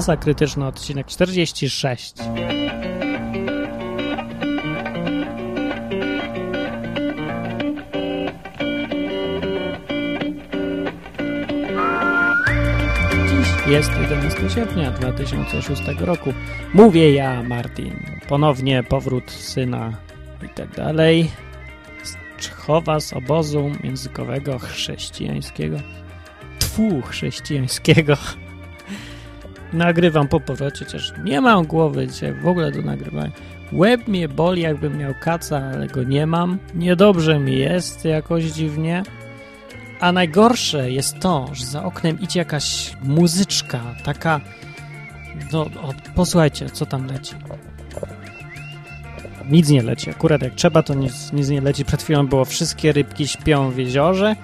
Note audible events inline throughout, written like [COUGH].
Masa Krytyczna, odcinek 46. Dziś jest 11 sierpnia 2006 roku. Mówię ja, Martin. Ponownie powrót syna i tak dalej. Czchowa z obozu językowego chrześcijańskiego. Tfu chrześcijańskiego. Nagrywam po powrocie, chociaż nie mam głowy dzisiaj w ogóle do nagrywania. Łeb mnie boli, jakbym miał kaca, ale go nie mam. Niedobrze mi jest jakoś dziwnie. A najgorsze jest to, że za oknem idzie jakaś muzyczka, taka. No, o, posłuchajcie, co tam leci. Nic nie leci. Akurat jak trzeba, to nic, nic nie leci. Przed chwilą było wszystkie rybki śpią w jeziorze,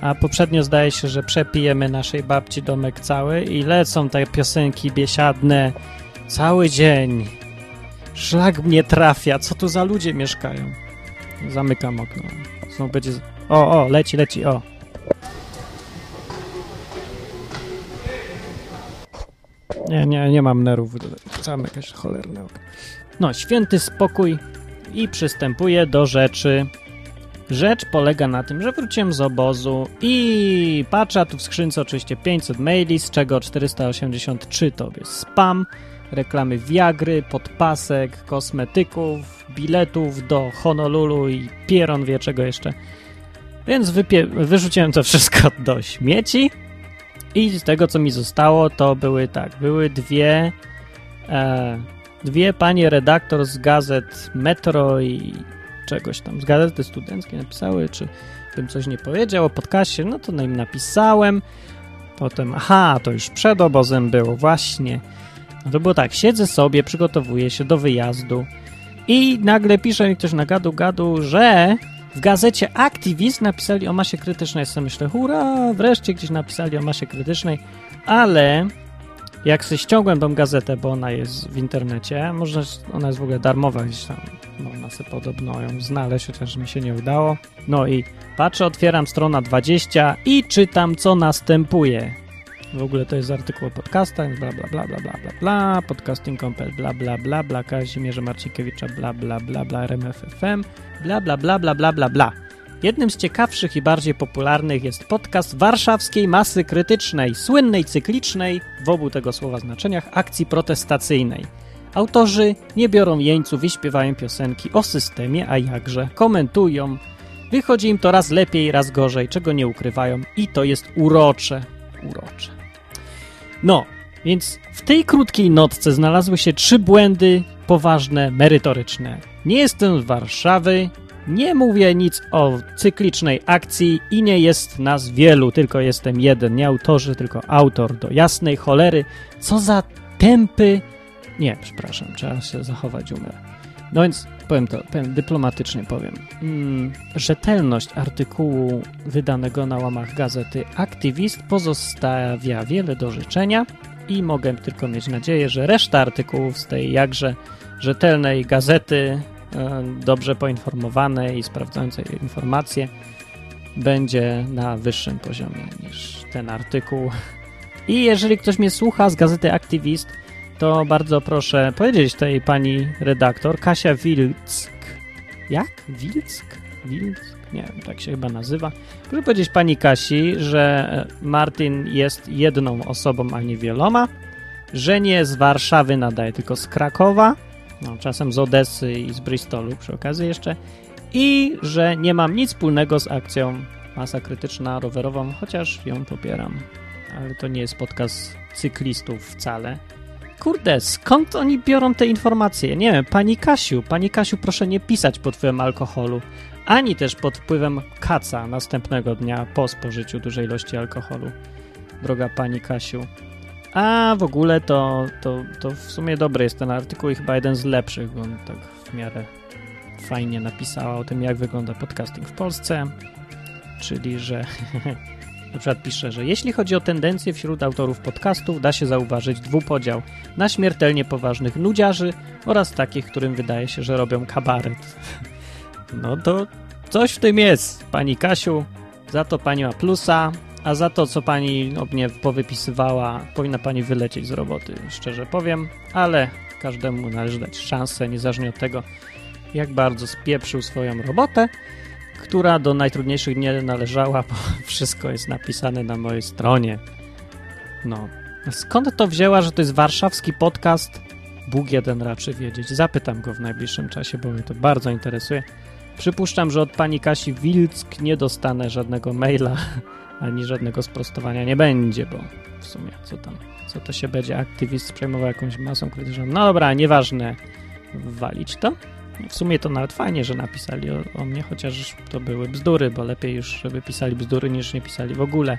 a poprzednio zdaje się, że przepijemy naszej babci domek cały i lecą te piosenki biesiadne cały dzień. Szlak mnie trafia. Co tu za ludzie mieszkają? Zamykam okno. Znowu będzie... O, o, leci, leci, o. Nie, nie, nie mam nerwów. Zamykać cholerne okno. No, święty spokój i przystępuję do rzeczy. Rzecz polega na tym, że wróciłem z obozu i patrzę, tu w skrzynce oczywiście 500 maili, z czego 483 to jest spam, reklamy Viagry, podpasek, kosmetyków, biletów do Honolulu i Pieron wie czego jeszcze. Więc wypie- wyrzuciłem to wszystko [LAUGHS] do śmieci i z tego, co mi zostało, to były tak, były dwie e, dwie panie redaktor z gazet Metro i czegoś tam, z gazety studenckiej napisały, czy bym coś nie powiedział o podcaście, no to im napisałem. Potem, aha, to już przed obozem było, właśnie. No to było tak, siedzę sobie, przygotowuję się do wyjazdu i nagle pisze mi ktoś na gadu gadu, że w gazecie Activist napisali o masie krytycznej. Ja myślę, hurra, wreszcie gdzieś napisali o masie krytycznej, ale jak sobie ściągłem tą gazetę, bo ona jest w internecie, można, ona jest w ogóle darmowa gdzieś tam, można sobie podobno ją znaleźć, chociaż mi się nie udało. No i patrzę, otwieram strona 20 i czytam, co następuje. W ogóle to jest artykuł o podcastach, bla, bla, bla, bla, bla, bla, bla, podcasting compel, bla, bla, bla, bla, Kazimierza Marcinkiewicza, bla, bla, bla, bla, RMFFM, bla, bla, bla, bla, bla, bla, bla. Jednym z ciekawszych i bardziej popularnych jest podcast warszawskiej masy krytycznej, słynnej cyklicznej, w obu tego słowa znaczeniach, akcji protestacyjnej. Autorzy nie biorą jeńców i śpiewają piosenki o systemie, a jakże komentują. Wychodzi im to raz lepiej, raz gorzej, czego nie ukrywają i to jest urocze. Urocze. No, więc w tej krótkiej notce znalazły się trzy błędy poważne, merytoryczne. Nie jestem z Warszawy, nie mówię nic o cyklicznej akcji i nie jest nas wielu, tylko jestem jeden. Nie autorzy, tylko autor do jasnej cholery. Co za tępy. Nie, przepraszam, trzeba się zachować humor. No więc powiem to, powiem, dyplomatycznie powiem. Mm, rzetelność artykułu wydanego na łamach gazety Aktywist pozostawia wiele do życzenia i mogę tylko mieć nadzieję, że reszta artykułów z tej jakże rzetelnej gazety dobrze poinformowanej i sprawdzającej informacje będzie na wyższym poziomie niż ten artykuł. I jeżeli ktoś mnie słucha z gazety Aktywist, to bardzo proszę powiedzieć tej pani redaktor, Kasia Wilck. Jak? Wilck? Wilck? Nie wiem, tak się chyba nazywa. Proszę powiedzieć pani Kasi, że Martin jest jedną osobą, a nie wieloma, że nie z Warszawy nadaje, tylko z Krakowa, no, czasem z Odessy i z Bristolu przy okazji jeszcze i że nie mam nic wspólnego z akcją Masa Krytyczna rowerową, chociaż ją popieram. Ale to nie jest podcast cyklistów wcale. Kurde, skąd oni biorą te informacje? Nie wiem, pani Kasiu, pani Kasiu, proszę nie pisać pod wpływem alkoholu, ani też pod wpływem kaca następnego dnia po spożyciu dużej ilości alkoholu. Droga pani Kasiu. A w ogóle to, to, to w sumie dobry jest ten artykuł i chyba jeden z lepszych, bo on tak w miarę fajnie napisała o tym, jak wygląda podcasting w Polsce. Czyli, że [LAUGHS] na przykład pisze, że jeśli chodzi o tendencje wśród autorów podcastów, da się zauważyć dwupodział na śmiertelnie poważnych nudziarzy oraz takich, którym wydaje się, że robią kabaret. [LAUGHS] No to coś w tym jest, pani Kasiu. Za to pani ma plusa, a za to, co pani o mnie powypisywała, powinna pani wylecieć z roboty, szczerze powiem, ale każdemu należy dać szansę, niezależnie od tego, jak bardzo spieprzył swoją robotę, która do najtrudniejszych nie należała, bo [LAUGHS] wszystko jest napisane na mojej stronie. No. Skąd to wzięła, że to jest warszawski podcast? Bóg jeden raczy wiedzieć. Zapytam go w najbliższym czasie, bo mnie to bardzo interesuje. Przypuszczam, że od pani Kasi Wilck nie dostanę żadnego maila, [LAUGHS] ani żadnego sprostowania nie będzie, bo w sumie co tam, co to się będzie aktywist przejmował jakąś masą krytyczną. No dobra, nieważne, walić to. W sumie to nawet fajnie, że napisali o, o mnie, chociaż to były bzdury, bo lepiej już, żeby pisali bzdury, niż nie pisali w ogóle.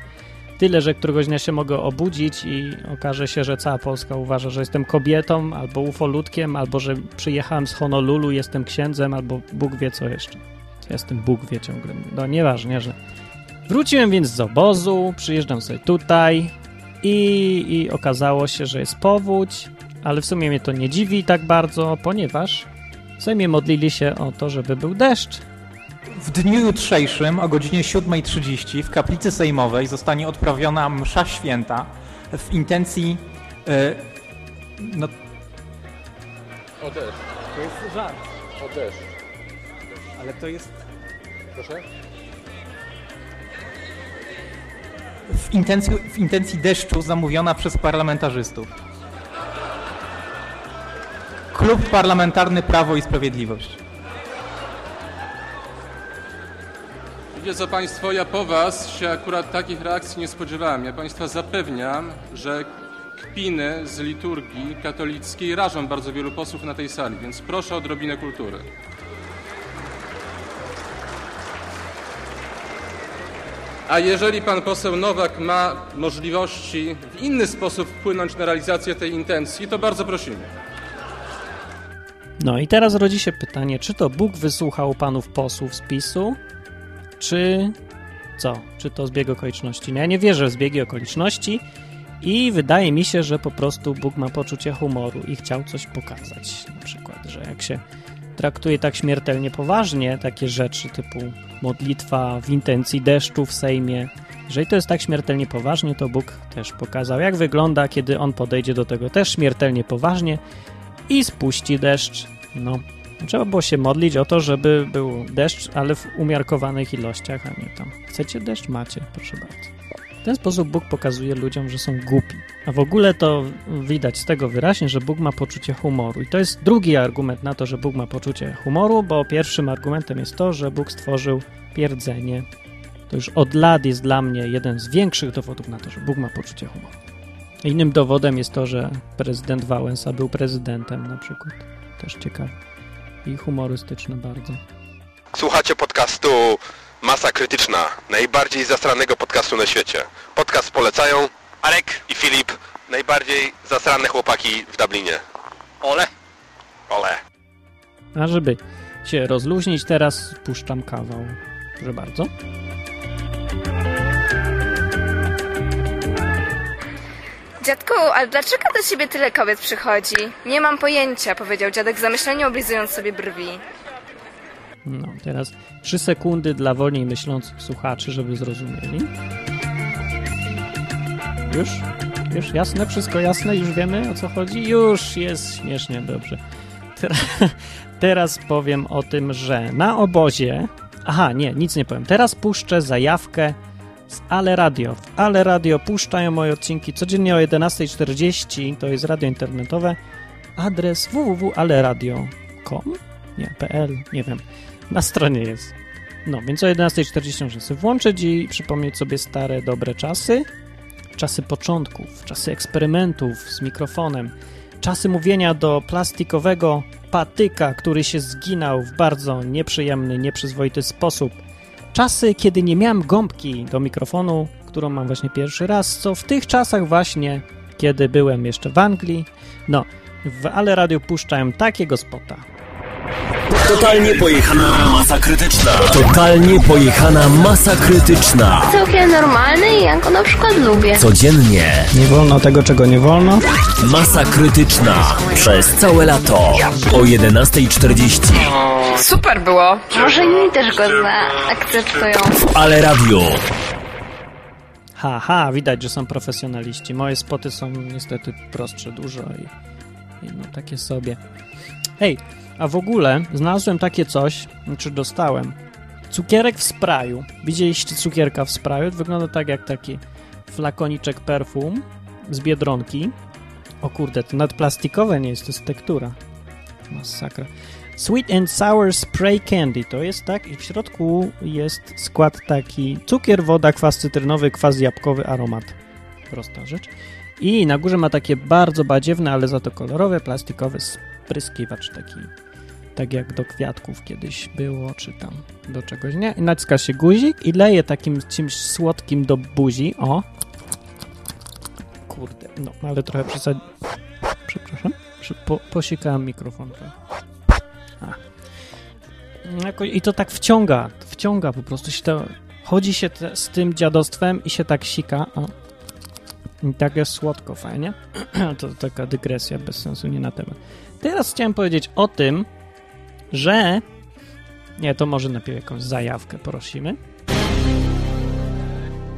Tyle, że któregoś dnia się mogę obudzić i okaże się, że cała Polska uważa, że jestem kobietą, albo ufolutkiem, albo że przyjechałem z Honolulu, jestem księdzem, albo Bóg wie co jeszcze. Jestem Bóg wie ciągle. No nieważne, że... Wróciłem więc z obozu, przyjeżdżam sobie tutaj i, i okazało się, że jest powódź, ale w sumie mnie to nie dziwi tak bardzo, ponieważ w Sejmie modlili się o to, żeby był deszcz, w dniu jutrzejszym o godzinie 7.30 w kaplicy sejmowej zostanie odprawiona msza święta w intencji. Yy, no... O deszcz. To jest żart. O deszcz. Ale to jest. Proszę? W intencji, w intencji deszczu zamówiona przez parlamentarzystów. Klub Parlamentarny Prawo i Sprawiedliwość. Wiecie co Państwo, ja po Was się akurat takich reakcji nie spodziewałem. Ja Państwa zapewniam, że kpiny z liturgii katolickiej rażą bardzo wielu posłów na tej sali, więc proszę o odrobinę kultury. A jeżeli pan poseł Nowak ma możliwości w inny sposób wpłynąć na realizację tej intencji, to bardzo prosimy. No i teraz rodzi się pytanie, czy to Bóg wysłuchał panów posłów z PiSu, czy co? Czy to zbieg okoliczności? No ja nie wierzę w zbiegi okoliczności i wydaje mi się, że po prostu Bóg ma poczucie humoru i chciał coś pokazać. Na przykład, że jak się traktuje tak śmiertelnie poważnie takie rzeczy typu modlitwa w intencji deszczu w Sejmie, jeżeli to jest tak śmiertelnie poważnie, to Bóg też pokazał, jak wygląda, kiedy On podejdzie do tego też śmiertelnie poważnie i spuści deszcz. No, Trzeba było się modlić o to, żeby był deszcz, ale w umiarkowanych ilościach, a nie tam. Chcecie deszcz? Macie, proszę bardzo. W ten sposób Bóg pokazuje ludziom, że są głupi. A w ogóle to widać z tego wyraźnie, że Bóg ma poczucie humoru. I to jest drugi argument na to, że Bóg ma poczucie humoru, bo pierwszym argumentem jest to, że Bóg stworzył pierdzenie. To już od lat jest dla mnie jeden z większych dowodów na to, że Bóg ma poczucie humoru. Innym dowodem jest to, że prezydent Wałęsa był prezydentem na przykład. Też ciekawe i humorystyczne bardzo. Słuchacie podcastu Masa Krytyczna, najbardziej zasranego podcastu na świecie. Podcast polecają Arek i Filip, najbardziej zasrane chłopaki w Dublinie. Ole. Ole. A żeby się rozluźnić, teraz puszczam kawał. Proszę bardzo. Dziadku, ale dlaczego do ciebie tyle kobiet przychodzi? Nie mam pojęcia, powiedział dziadek zamyślenie oblizując sobie brwi. No, teraz trzy sekundy dla wolniej myślących słuchaczy, żeby zrozumieli. Już? Już jasne? Wszystko jasne? Już wiemy o co chodzi? Już jest śmiesznie, dobrze. [LAUGHS] Teraz powiem o tym, że na obozie. Aha, nie, nic nie powiem. Teraz puszczę zajawkę z Ale Radio. W Ale Radio puszczają moje odcinki codziennie o 11.40, to jest radio internetowe. Adres www.aleradio.com? Nie, pl, nie wiem. Na stronie jest. No, więc o 11.40 muszę sobie włączyć i przypomnieć sobie stare, dobre czasy. Czasy początków, czasy eksperymentów z mikrofonem, czasy mówienia do plastikowego patyka, który się zginął w bardzo nieprzyjemny, nieprzyzwoity sposób – czasy, kiedy nie miałem gąbki do mikrofonu, którą mam właśnie pierwszy raz, co w tych czasach właśnie, kiedy byłem jeszcze w Anglii, no, w Ale Radio puszczałem takiego spota. Totalnie pojechana masa krytyczna. Totalnie pojechana masa krytyczna. Całkiem normalny i ja go na przykład lubię. Codziennie. Nie wolno tego, czego nie wolno. Masa krytyczna. Przez całe lato. O 11.40. Super było. Może inni też go zaakceptują. Ale radio. Haha, widać, że są profesjonaliści. Moje spoty są niestety prostsze dużo i, i no takie sobie. Hej, a w ogóle znalazłem takie coś, czy dostałem. Cukierek w spraju. Widzieliście cukierka w spraju? Wygląda tak jak taki flakoniczek perfum z Biedronki. O kurde, to nawet plastikowe nie jest, to jest tektura. Masakra. Sweet and Sour Spray Candy to jest tak i w środku jest skład taki cukier, woda, kwas cytrynowy, kwas jabłkowy, aromat. Prosta rzecz. I na górze ma takie bardzo badziewne, ale za to kolorowe, plastikowy spryskiwacz taki, tak jak do kwiatków kiedyś było, czy tam do czegoś, nie? I naciska się guzik i leje takim czymś słodkim do buzi, o. Kurde, no, ale trochę przesad... Przepraszam, po, posikałem mikrofon. Jako, I to tak wciąga, wciąga po prostu się to, chodzi się te, z tym dziadostwem i się tak sika, o. I tak jest słodko, fajnie. [CLEARS THROAT] to taka dygresja bez sensu, nie na temat. Teraz chciałem powiedzieć o tym, że... Nie, to może najpierw jakąś zajawkę prosimy.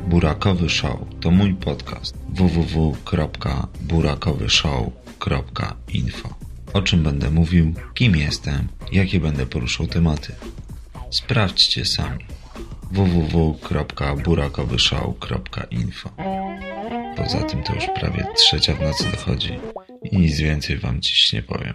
Burakowy Show to mój podcast www.burakowyshow.info O czym będę mówił, kim jestem, jakie będę poruszał tematy. Sprawdźcie sami www.burakowyshow.info Poza tym to już prawie trzecia w nocy dochodzi i nic więcej wam dziś nie powiem.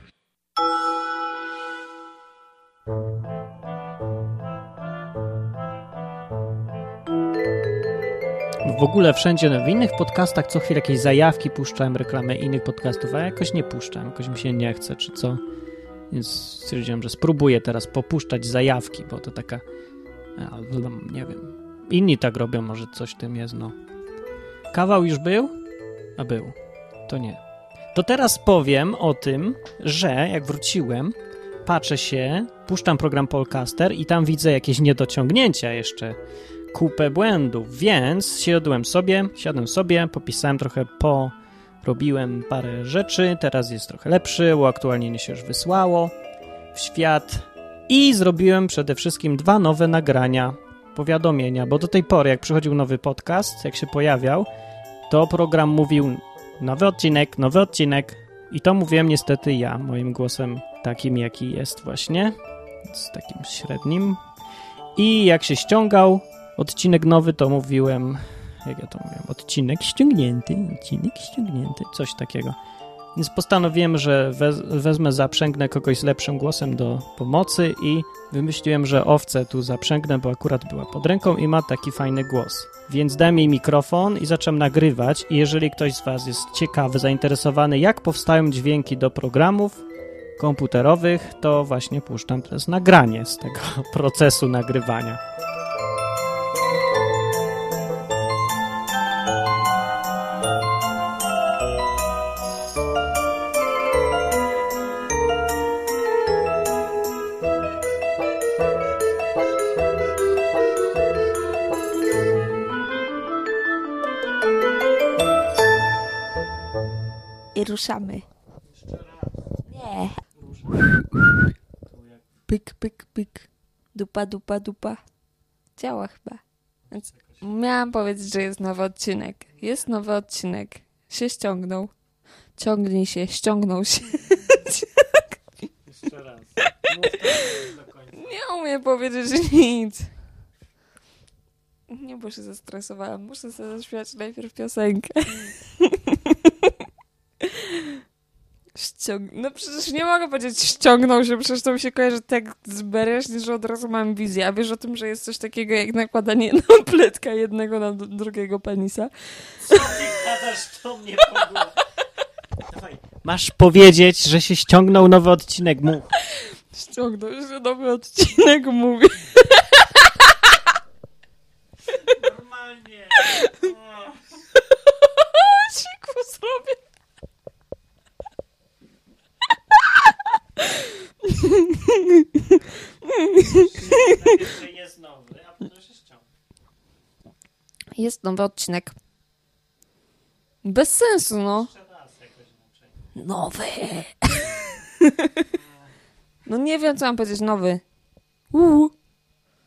W ogóle wszędzie w innych podcastach co chwilę jakieś zajawki puszczałem, reklamę innych podcastów, a jakoś nie puszczam, jakoś mi się nie chce, czy co. Więc stwierdziłem, że spróbuję teraz popuszczać zajawki, bo to taka, albo nie wiem, inni tak robią, może coś tym jest, no. Kawał już był? A był. To nie. To teraz powiem o tym, że jak wróciłem, patrzę się, puszczam program Polcaster i tam widzę jakieś niedociągnięcia jeszcze kupę błędów, więc siadłem sobie, siadłem sobie, popisałem trochę po, robiłem parę rzeczy, teraz jest trochę lepszy, uaktualnienie się już wysłało w świat. I zrobiłem przede wszystkim dwa nowe nagrania, powiadomienia, bo do tej pory jak przychodził nowy podcast, jak się pojawiał, to program mówił nowy odcinek, nowy odcinek. I to mówiłem niestety ja, moim głosem takim jaki jest właśnie, z takim średnim. I jak się ściągał, odcinek nowy, to mówiłem, jak ja to mówiłem, odcinek ściągnięty, odcinek ściągnięty, coś takiego. Więc postanowiłem, że wez, wezmę, zaprzęgnę kogoś z lepszym głosem do pomocy i wymyśliłem, że owcę tu zaprzęgnę, bo akurat była pod ręką i ma taki fajny głos. Więc dałem jej mikrofon i zacząłem nagrywać i jeżeli ktoś z Was jest ciekawy, zainteresowany, jak powstają dźwięki do programów komputerowych, to właśnie puszczam teraz nagranie z tego [LAUGHS] procesu nagrywania. Ruszamy. Nie. Pyk, pyk, pyk. Dupa, dupa, dupa. Działa chyba. Więc miałam powiedzieć, że jest nowy odcinek. Jest nowy odcinek. Się ściągnął. Ciągnij się, ściągnął się. Jeszcze raz. Nie umiem powiedzieć nic. Nie, bo się zestresowałam. Muszę sobie zaśpiewać najpierw piosenkę. Ściąg... No przecież nie mogę powiedzieć ściągnął się, przecież to mi się kojarzy tak zbereśnie, że od razu mam wizję. A wiesz o tym, że jest coś takiego jak nakładanie na pletka jednego na drugiego penisa? Gadasz to mnie w ogóle. Dawaj. Masz powiedzieć, że się ściągnął nowy odcinek mu. Ściągnął się nowy odcinek, mówi. Normalnie. [LAUGHS] Siku zrobię. Jest nowy, a potem się. Jest nowy odcinek. Bez sensu, no. Nowy. [LAUGHS] No nie wiem, co mam powiedzieć. Nowy. Uuu.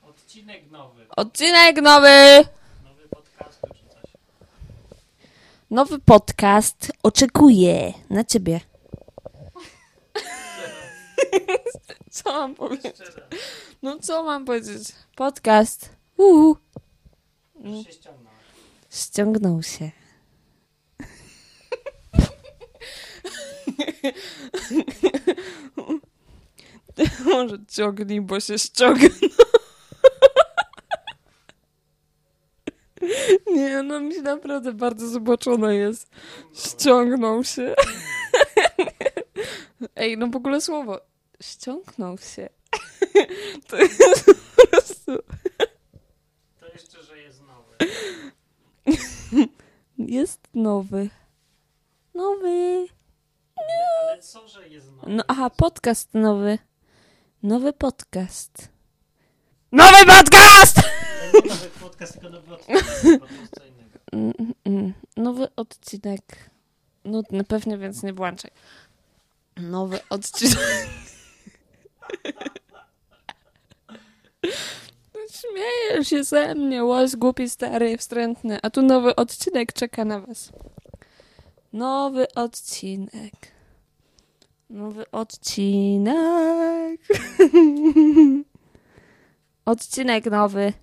Odcinek nowy. Odcinek nowy. Nowy podcastu czy coś. Nowy podcast oczekuje na ciebie. [LAUGHS] Co mam powiedzieć? No co mam powiedzieć? Podcast. Uhu. Ściągnął się. [LAUGHS] Może ciągnij, bo się ściągnął. [LAUGHS] Nie, no mi się naprawdę bardzo zboczona jest. Ściągnął się. Ej, no w ogóle słowo. Ściągnął się. [LAUGHS] To jest po prostu... To jeszcze, że jest nowy. [LAUGHS] Jest nowy. Nowy. Ale co, że jest nowy? No aha, podcast nowy. Nowy podcast. Nowy podcast! Nowy podcast, tylko nowy odcinek. bo to jest co innego. Mm, mm, mm. Nowy odcinek. Nudny pewnie, więc nie włączaj. Nowy odcinek. [LAUGHS] No, Śmiejesz się ze mnie, łoś głupi, stary, wstrętny. A tu nowy odcinek czeka na was. Nowy odcinek. Nowy odcinek. [LAUGHS] odcinek nowy.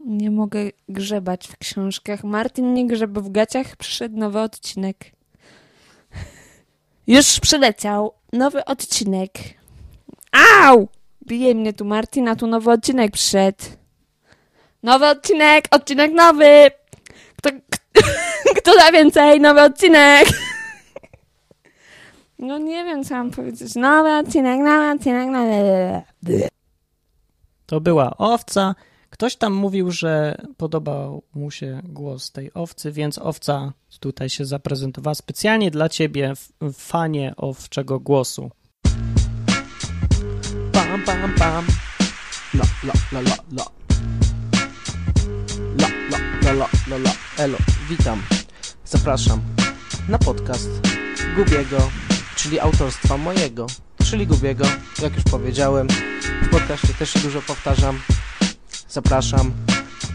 Nie mogę grzebać w książkach. Martin nie grzeba w gaciach. Przyszedł nowy odcinek. [LAUGHS] Już przyleciał. Nowy odcinek. Au! Bije mnie tu Martin, a tu nowy odcinek przyszedł. Nowy odcinek! Odcinek nowy! Kto, [LAUGHS] kto da więcej? Nowy odcinek! No nie wiem, co mam powiedzieć. Nowy odcinek, nowy odcinek, nowy... To była owca. Ktoś tam mówił, że podobał mu się głos tej owcy, więc owca tutaj się zaprezentowała specjalnie dla ciebie, fanie owczego głosu. Pam, pam, pam. La, la, la, la, la. La, la, la, la, la, la. Elo, witam. Zapraszam na podcast Gubiego, czyli autorstwa mojego, czyli Gubiego, jak już powiedziałem. W podcaście też się dużo powtarzam. Zapraszam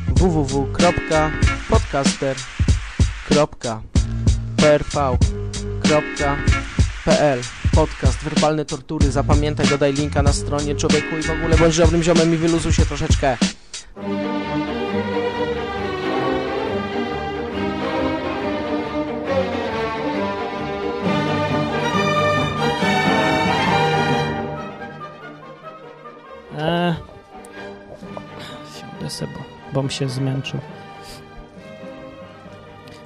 www.podcaster.prv.pl Podcast Werbalne Tortury. Zapamiętaj, dodaj linka na stronie człowieku i w ogóle bądź dobrym ziomem i wyluzuj się troszeczkę. Eee, siądę bo, bom się zmęczył.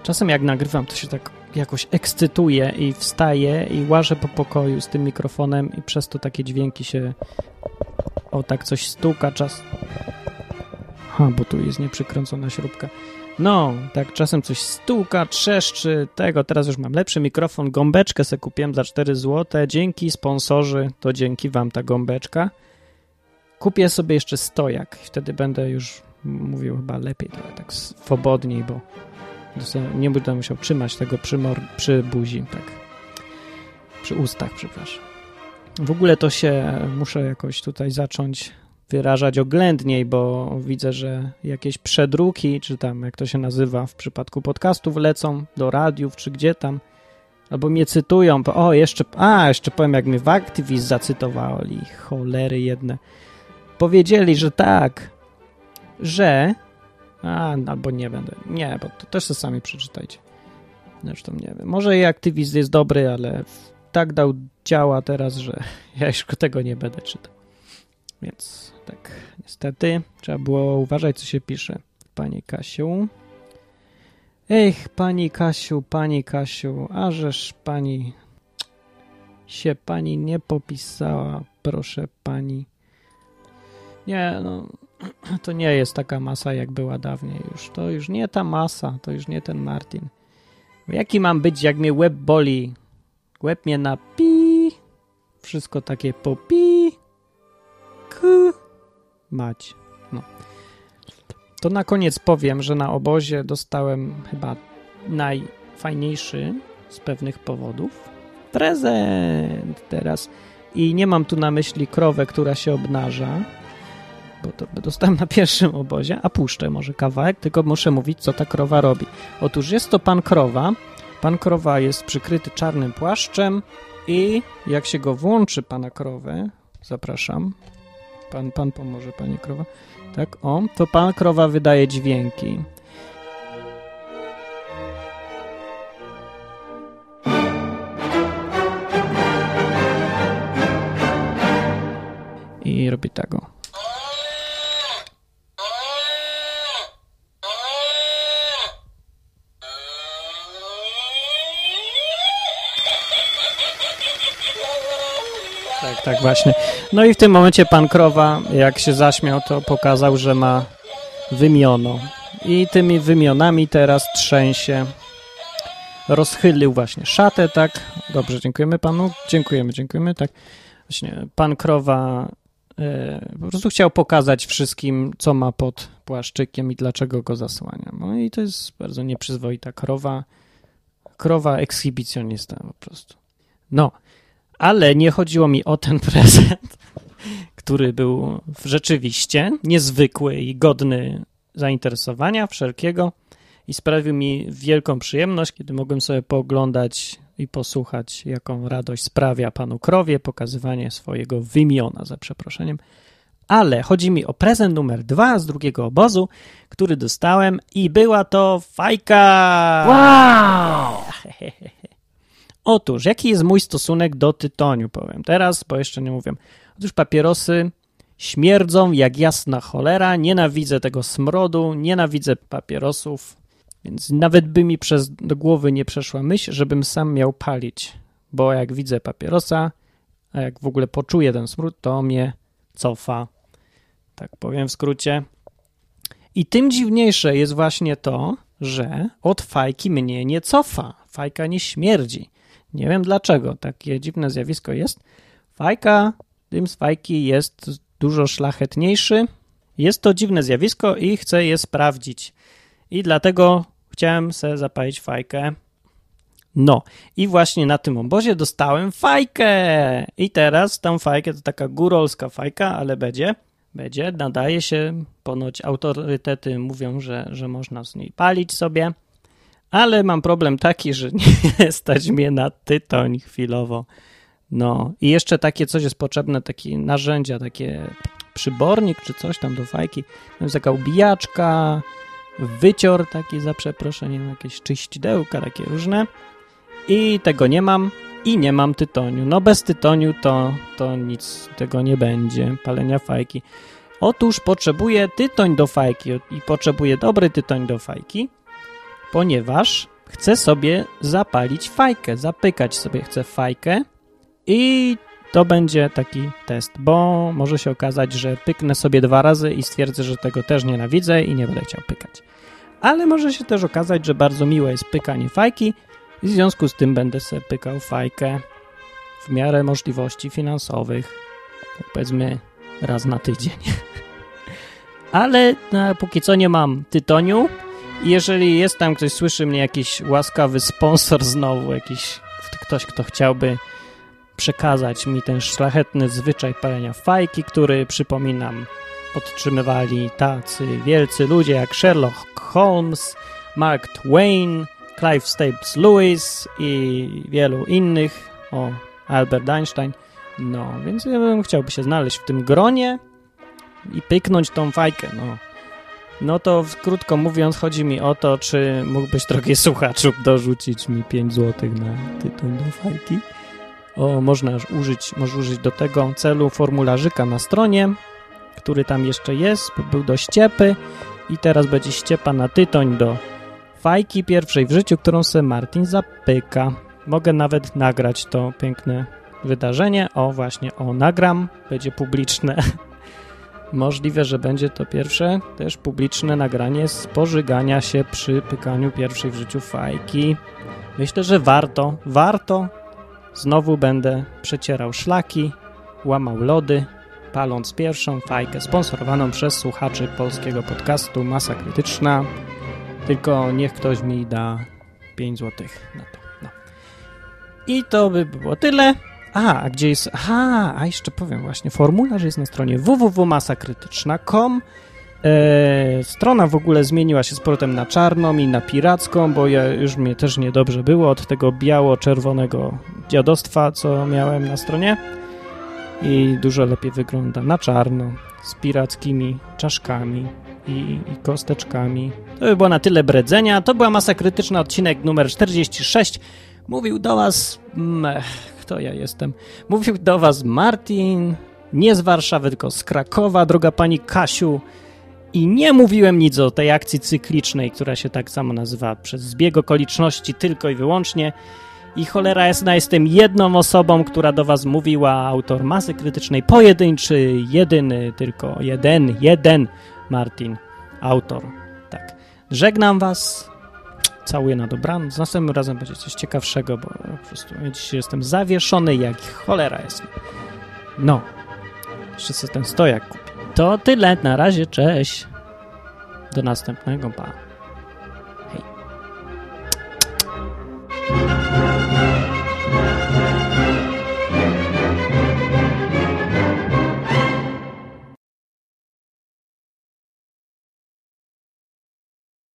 Czasem jak nagrywam, to się tak jakoś ekscytuję i wstaję i łażę po pokoju z tym mikrofonem i przez to takie dźwięki się... O, tak coś stuka czas... Ha, bo tu jest nieprzykręcona śrubka. No, tak czasem coś stuka, trzeszczy, tego, teraz już mam lepszy mikrofon, gąbeczkę se kupiłem za 4 zł, dzięki sponsorzy, to dzięki wam ta gąbeczka. Kupię sobie jeszcze stojak, wtedy będę już mówił chyba lepiej, trochę tak swobodniej, bo nie będę musiał trzymać tego przy, mor- przy buzi, tak, przy ustach, przepraszam. W ogóle to się muszę jakoś tutaj zacząć wyrażać oględniej, bo widzę, że jakieś przedruki, czy tam jak to się nazywa w przypadku podcastów lecą do radiów, czy gdzie tam, albo mnie cytują, bo o, jeszcze, a, jeszcze powiem, jak mnie w Activist zacytowali, cholery jedne. Powiedzieli, że tak, że, a, albo nie będę, nie, bo to też sobie sami przeczytajcie. Zresztą nie wiem, może i Activist jest dobry, ale tak dał działa teraz, że [LAUGHS] ja już tego nie będę czytał. Więc tak, niestety trzeba było uważać, co się pisze. Pani Kasiu. Ech, pani Kasiu, pani Kasiu, ażeż pani się pani nie popisała, proszę pani. Nie, no, [CLEARS THROAT] to nie jest taka masa, jak była dawniej już. To już nie ta masa, to już nie ten Martin. Jaki mam być, jak mnie łeb boli? Łeb mnie na pi, wszystko takie po pi, k, mać. No. To na koniec powiem, że na obozie dostałem chyba najfajniejszy z pewnych powodów prezent teraz. I nie mam tu na myśli krowę, która się obnaża, bo to dostałem na pierwszym obozie, a puszczę może kawałek, tylko muszę mówić, co ta krowa robi. Otóż jest to pan krowa. Pan krowa jest przykryty czarnym płaszczem i jak się go włączy, pana krowę, zapraszam, pan, pan pomoże, panie krowa, tak, o, to pan krowa wydaje dźwięki. I robi tego. Tak, tak, właśnie. No i w tym momencie pan krowa, jak się zaśmiał, to pokazał, że ma wymiono. I tymi wymionami teraz trzęsie. Rozchylił właśnie szatę, tak. Dobrze, dziękujemy panu. Dziękujemy, dziękujemy, tak. Właśnie pan krowa e, po prostu chciał pokazać wszystkim, co ma pod płaszczykiem i dlaczego go zasłania. No i to jest bardzo nieprzyzwoita krowa. Krowa ekshibicjonista po prostu. No, ale nie chodziło mi o ten [LAUGHS] prezent, który był rzeczywiście niezwykły i godny zainteresowania wszelkiego i sprawił mi wielką przyjemność, kiedy mogłem sobie pooglądać i posłuchać, jaką radość sprawia panu krowie pokazywanie swojego wymiona, za przeproszeniem. Ale chodzi mi o prezent numer dwa z drugiego obozu, który dostałem i była to fajka! Wow! [LAUGHS] Otóż, jaki jest mój stosunek do tytoniu, powiem teraz, bo jeszcze nie mówię. Otóż papierosy śmierdzą jak jasna cholera, nienawidzę tego smrodu, nienawidzę papierosów, więc nawet by mi przez do głowy nie przeszła myśl, żebym sam miał palić, bo jak widzę papierosa, a jak w ogóle poczuję ten smród, to mnie cofa. Tak powiem w skrócie. I tym dziwniejsze jest właśnie to, że od fajki mnie nie cofa. Fajka nie śmierdzi. Nie wiem dlaczego. Takie dziwne zjawisko jest. Fajka, dym z fajki jest dużo szlachetniejszy. Jest to dziwne zjawisko i chcę je sprawdzić. I dlatego chciałem sobie zapalić fajkę. No, i właśnie na tym obozie dostałem fajkę. I teraz tą fajkę to taka górolska fajka, ale będzie. Będzie, nadaje się, ponoć autorytety mówią, że, że można z niej palić sobie, ale mam problem taki, że [LAUGHS] nie stać mnie na tytoń chwilowo. No i jeszcze takie coś jest potrzebne, takie narzędzia, takie przybornik czy coś tam do fajki. Jest taka ubijaczka, wycior taki za przeproszeniem, jakieś czyścidełka takie różne. I tego nie mam i nie mam tytoniu. No bez tytoniu to, to nic tego nie będzie, palenia fajki. Otóż potrzebuję tytoń do fajki i potrzebuję dobry tytoń do fajki, ponieważ chcę sobie zapalić fajkę, zapykać sobie chcę fajkę i to będzie taki test, bo może się okazać, że pyknę sobie dwa razy i stwierdzę, że tego też nienawidzę i nie będę chciał pykać. Ale może się też okazać, że bardzo miłe jest pykanie fajki i w związku z tym będę sobie pykał fajkę w miarę możliwości finansowych, tak powiedzmy raz na tydzień. [LAUGHS] Ale no, póki co nie mam tytoniu jeżeli jest tam ktoś, słyszy mnie, jakiś łaskawy sponsor znowu, jakiś ktoś, kto chciałby przekazać mi ten szlachetny zwyczaj palenia fajki, który, przypominam, podtrzymywali tacy wielcy ludzie jak Sherlock Holmes, Mark Twain, Clive Staples Lewis i wielu innych, o Albert Einstein. No, więc ja bym chciałby się znaleźć w tym gronie i pyknąć tą fajkę, no. No to krótko mówiąc, chodzi mi o to, czy mógłbyś, drogi [LAUGHS] słuchaczu, dorzucić mi 5 zł na tytuł do fajki. O, można użyć, możesz użyć do tego celu formularzyka na stronie, który tam jeszcze jest, był do ściepy i teraz będzie ściepa na tytoń do fajki pierwszej w życiu, którą se Martin zapyka. Mogę nawet nagrać to piękne wydarzenie. O, właśnie, o, nagram, będzie publiczne. [LAUGHS] Możliwe, że będzie to pierwsze też publiczne nagranie spożygania się przy pykaniu pierwszej w życiu fajki. Myślę, że warto, warto. Znowu będę przecierał szlaki, łamał lody, paląc pierwszą fajkę sponsorowaną przez słuchaczy polskiego podcastu Masa Krytyczna. Tylko niech ktoś mi da 5 zł na to. No. I to by było tyle. A, a gdzie jest... Aha, a jeszcze powiem właśnie, formularz jest na stronie www.masakrytyczna.com e, Strona w ogóle zmieniła się z powrotem na czarną i na piracką, bo ja, już mnie też niedobrze było od tego biało-czerwonego dziadostwa, co miałem na stronie i dużo lepiej wygląda na czarno, z pirackimi czaszkami i, i kosteczkami. To by było na tyle bredzenia. To była masa krytyczna, odcinek numer 46. Mówił do was... Mm, kto ja jestem? Mówił do was Martin, nie z Warszawy, tylko z Krakowa, droga pani Kasiu. I nie mówiłem nic o tej akcji cyklicznej, która się tak samo nazywa przez zbieg okoliczności tylko i wyłącznie. I cholera jasna, jestem jedną osobą, która do was mówiła, autor masy krytycznej, pojedynczy, jedyny, tylko jeden, jeden Martin, autor. Tak. Żegnam was, całuję na dobranoc. Następnym razem będzie coś ciekawszego, bo po prostu ja dzisiaj jestem zawieszony jak cholera jest. No, jeszcze sobie ten stojak kupię. To tyle, na razie, cześć. Do następnego, pa.